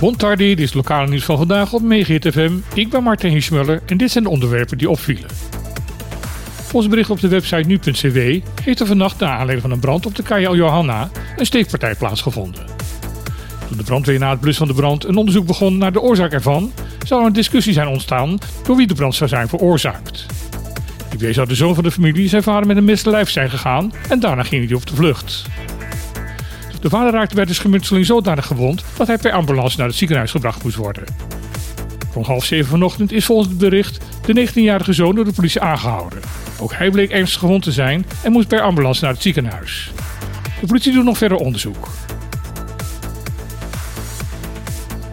Bontardi, dit is lokale nieuws van vandaag op Megahit FM. Ik ben Martin Hiesmuller en dit zijn de onderwerpen die opvielen. Volgens bericht op de website nu.cw heeft er vannacht na aanleiding van een brand op de Kaya Johanna een steekpartij plaatsgevonden. Toen de brandweer na het blussen van de brand een onderzoek begon naar de oorzaak ervan, zou er een discussie zijn ontstaan door wie de brand zou zijn veroorzaakt. Die zou de zoon van de familie zijn vader met een mislijf zijn gegaan en daarna ging hij op de vlucht. De vader raakte bij de schermutseling zodanig gewond dat hij per ambulance naar het ziekenhuis gebracht moest worden. Rond half zeven vanochtend is volgens het bericht de 19-jarige zoon door de politie aangehouden. Ook hij bleek ernstig gewond te zijn en moest per ambulance naar het ziekenhuis. De politie doet nog verder onderzoek.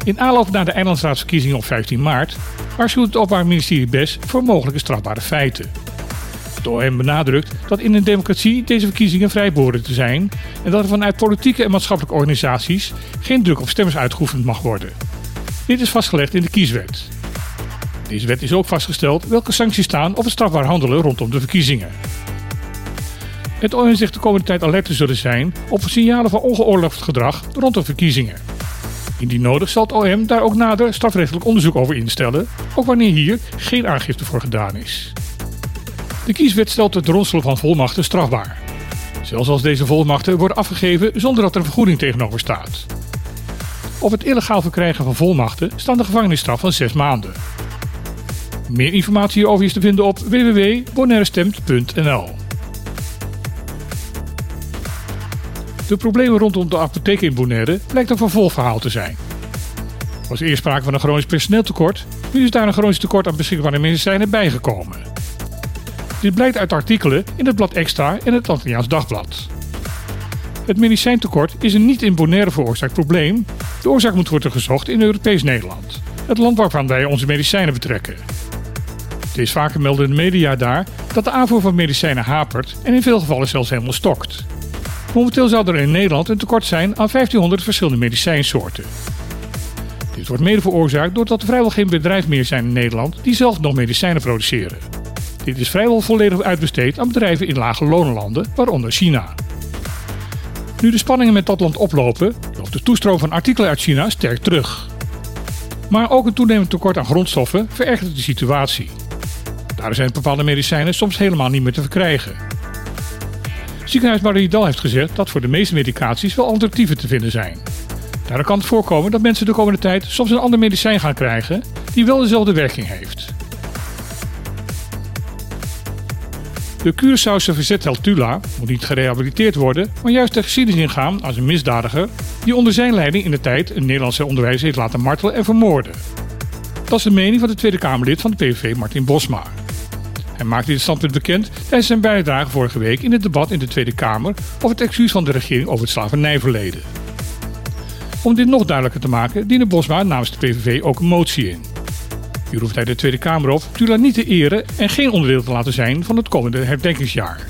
In aanloop naar de eilandsraadsverkiezingen op 15 maart waarschuwt het Openbaar Ministerie BES voor mogelijke strafbare feiten. De OM benadrukt dat in een democratie deze verkiezingen vrij behoren te zijn en dat er vanuit politieke en maatschappelijke organisaties geen druk op stemmers uitgeoefend mag worden. Dit is vastgelegd in de kieswet. Deze wet is ook vastgesteld welke sancties staan op het strafbaar handelen rondom de verkiezingen. Het OM zegt de komende tijd alert te zullen zijn op signalen van ongeoorloofd gedrag rondom verkiezingen. Indien nodig zal het OM daar ook nader strafrechtelijk onderzoek over instellen, ook wanneer hier geen aangifte voor gedaan is. De kieswet stelt het ronselen van volmachten strafbaar. Zelfs als deze volmachten worden afgegeven zonder dat er een vergoeding tegenover staat. Op het illegaal verkrijgen van volmachten staat de gevangenisstraf van 6 maanden. Meer informatie hierover is te vinden op www.bonairestemd.nl. De problemen rondom de apotheek in Bonaire blijkt een vervolgverhaal te zijn. Was eerst sprake van een chronisch personeeltekort, nu is daar een chronisch tekort aan beschikbare medicijnen bijgekomen. Dit blijkt uit artikelen in het blad Extra en het Antilliaans Dagblad. Het medicijntekort is een niet in Bonaire veroorzaakt probleem. De oorzaak moet worden gezocht in Europees Nederland, het land waarvan wij onze medicijnen betrekken. Steeds vaker melden de media daar dat de aanvoer van medicijnen hapert en in veel gevallen zelfs helemaal stokt. Momenteel zou er in Nederland een tekort zijn aan 1500 verschillende medicijnsoorten. Dit wordt mede veroorzaakt doordat er vrijwel geen bedrijf meer zijn in Nederland die zelf nog medicijnen produceren. Dit is vrijwel volledig uitbesteed aan bedrijven in lage lonenlanden, waaronder China. Nu de spanningen met dat land oplopen, loopt de toestroom van artikelen uit China sterk terug. Maar ook een toenemend tekort aan grondstoffen verergert de situatie. Daardoor zijn bepaalde medicijnen soms helemaal niet meer te verkrijgen. Ziekenhuis Maridal heeft gezegd dat voor de meeste medicaties wel alternatieven te vinden zijn. Daardoor kan het voorkomen dat mensen de komende tijd soms een ander medicijn gaan krijgen die wel dezelfde werking heeft. De Curaçaose Tula moet niet gerehabiliteerd worden, maar juist de geschiedenis ingaan als een misdadiger die onder zijn leiding in de tijd een Nederlandse onderwijzer heeft laten martelen en vermoorden. Dat is de mening van de Tweede Kamerlid van de PVV Martin Bosma. Hij maakte dit standpunt bekend tijdens zijn bijdrage vorige week in het debat in de Tweede Kamer over het excuus van de regering over het slavernijverleden. Om dit nog duidelijker te maken diende Bosma namens de PVV ook een motie in. Hier roept hij de Tweede Kamer op Tula niet te eren en geen onderdeel te laten zijn van het komende herdenkingsjaar.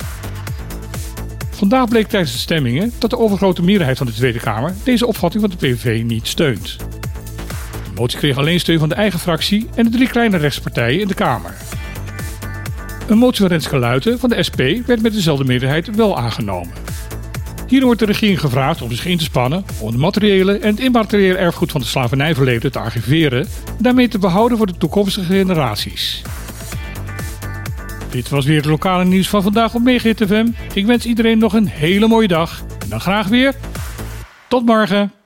Vandaag bleek tijdens de stemmingen dat de overgrote meerderheid van de Tweede Kamer deze opvatting van de PVV niet steunt. De motie kreeg alleen steun van de eigen fractie en de drie kleine rechtspartijen in de Kamer. Een motie van Renske Luiten van de SP werd met dezelfde meerderheid wel aangenomen. Hier wordt de regering gevraagd om zich in te spannen om het materiële en het immateriële erfgoed van de slavernijverleden te archiveren en daarmee te behouden voor de toekomstige generaties. Dit was weer het lokale nieuws van vandaag op FM. Ik wens iedereen nog een hele mooie dag en dan graag weer tot morgen.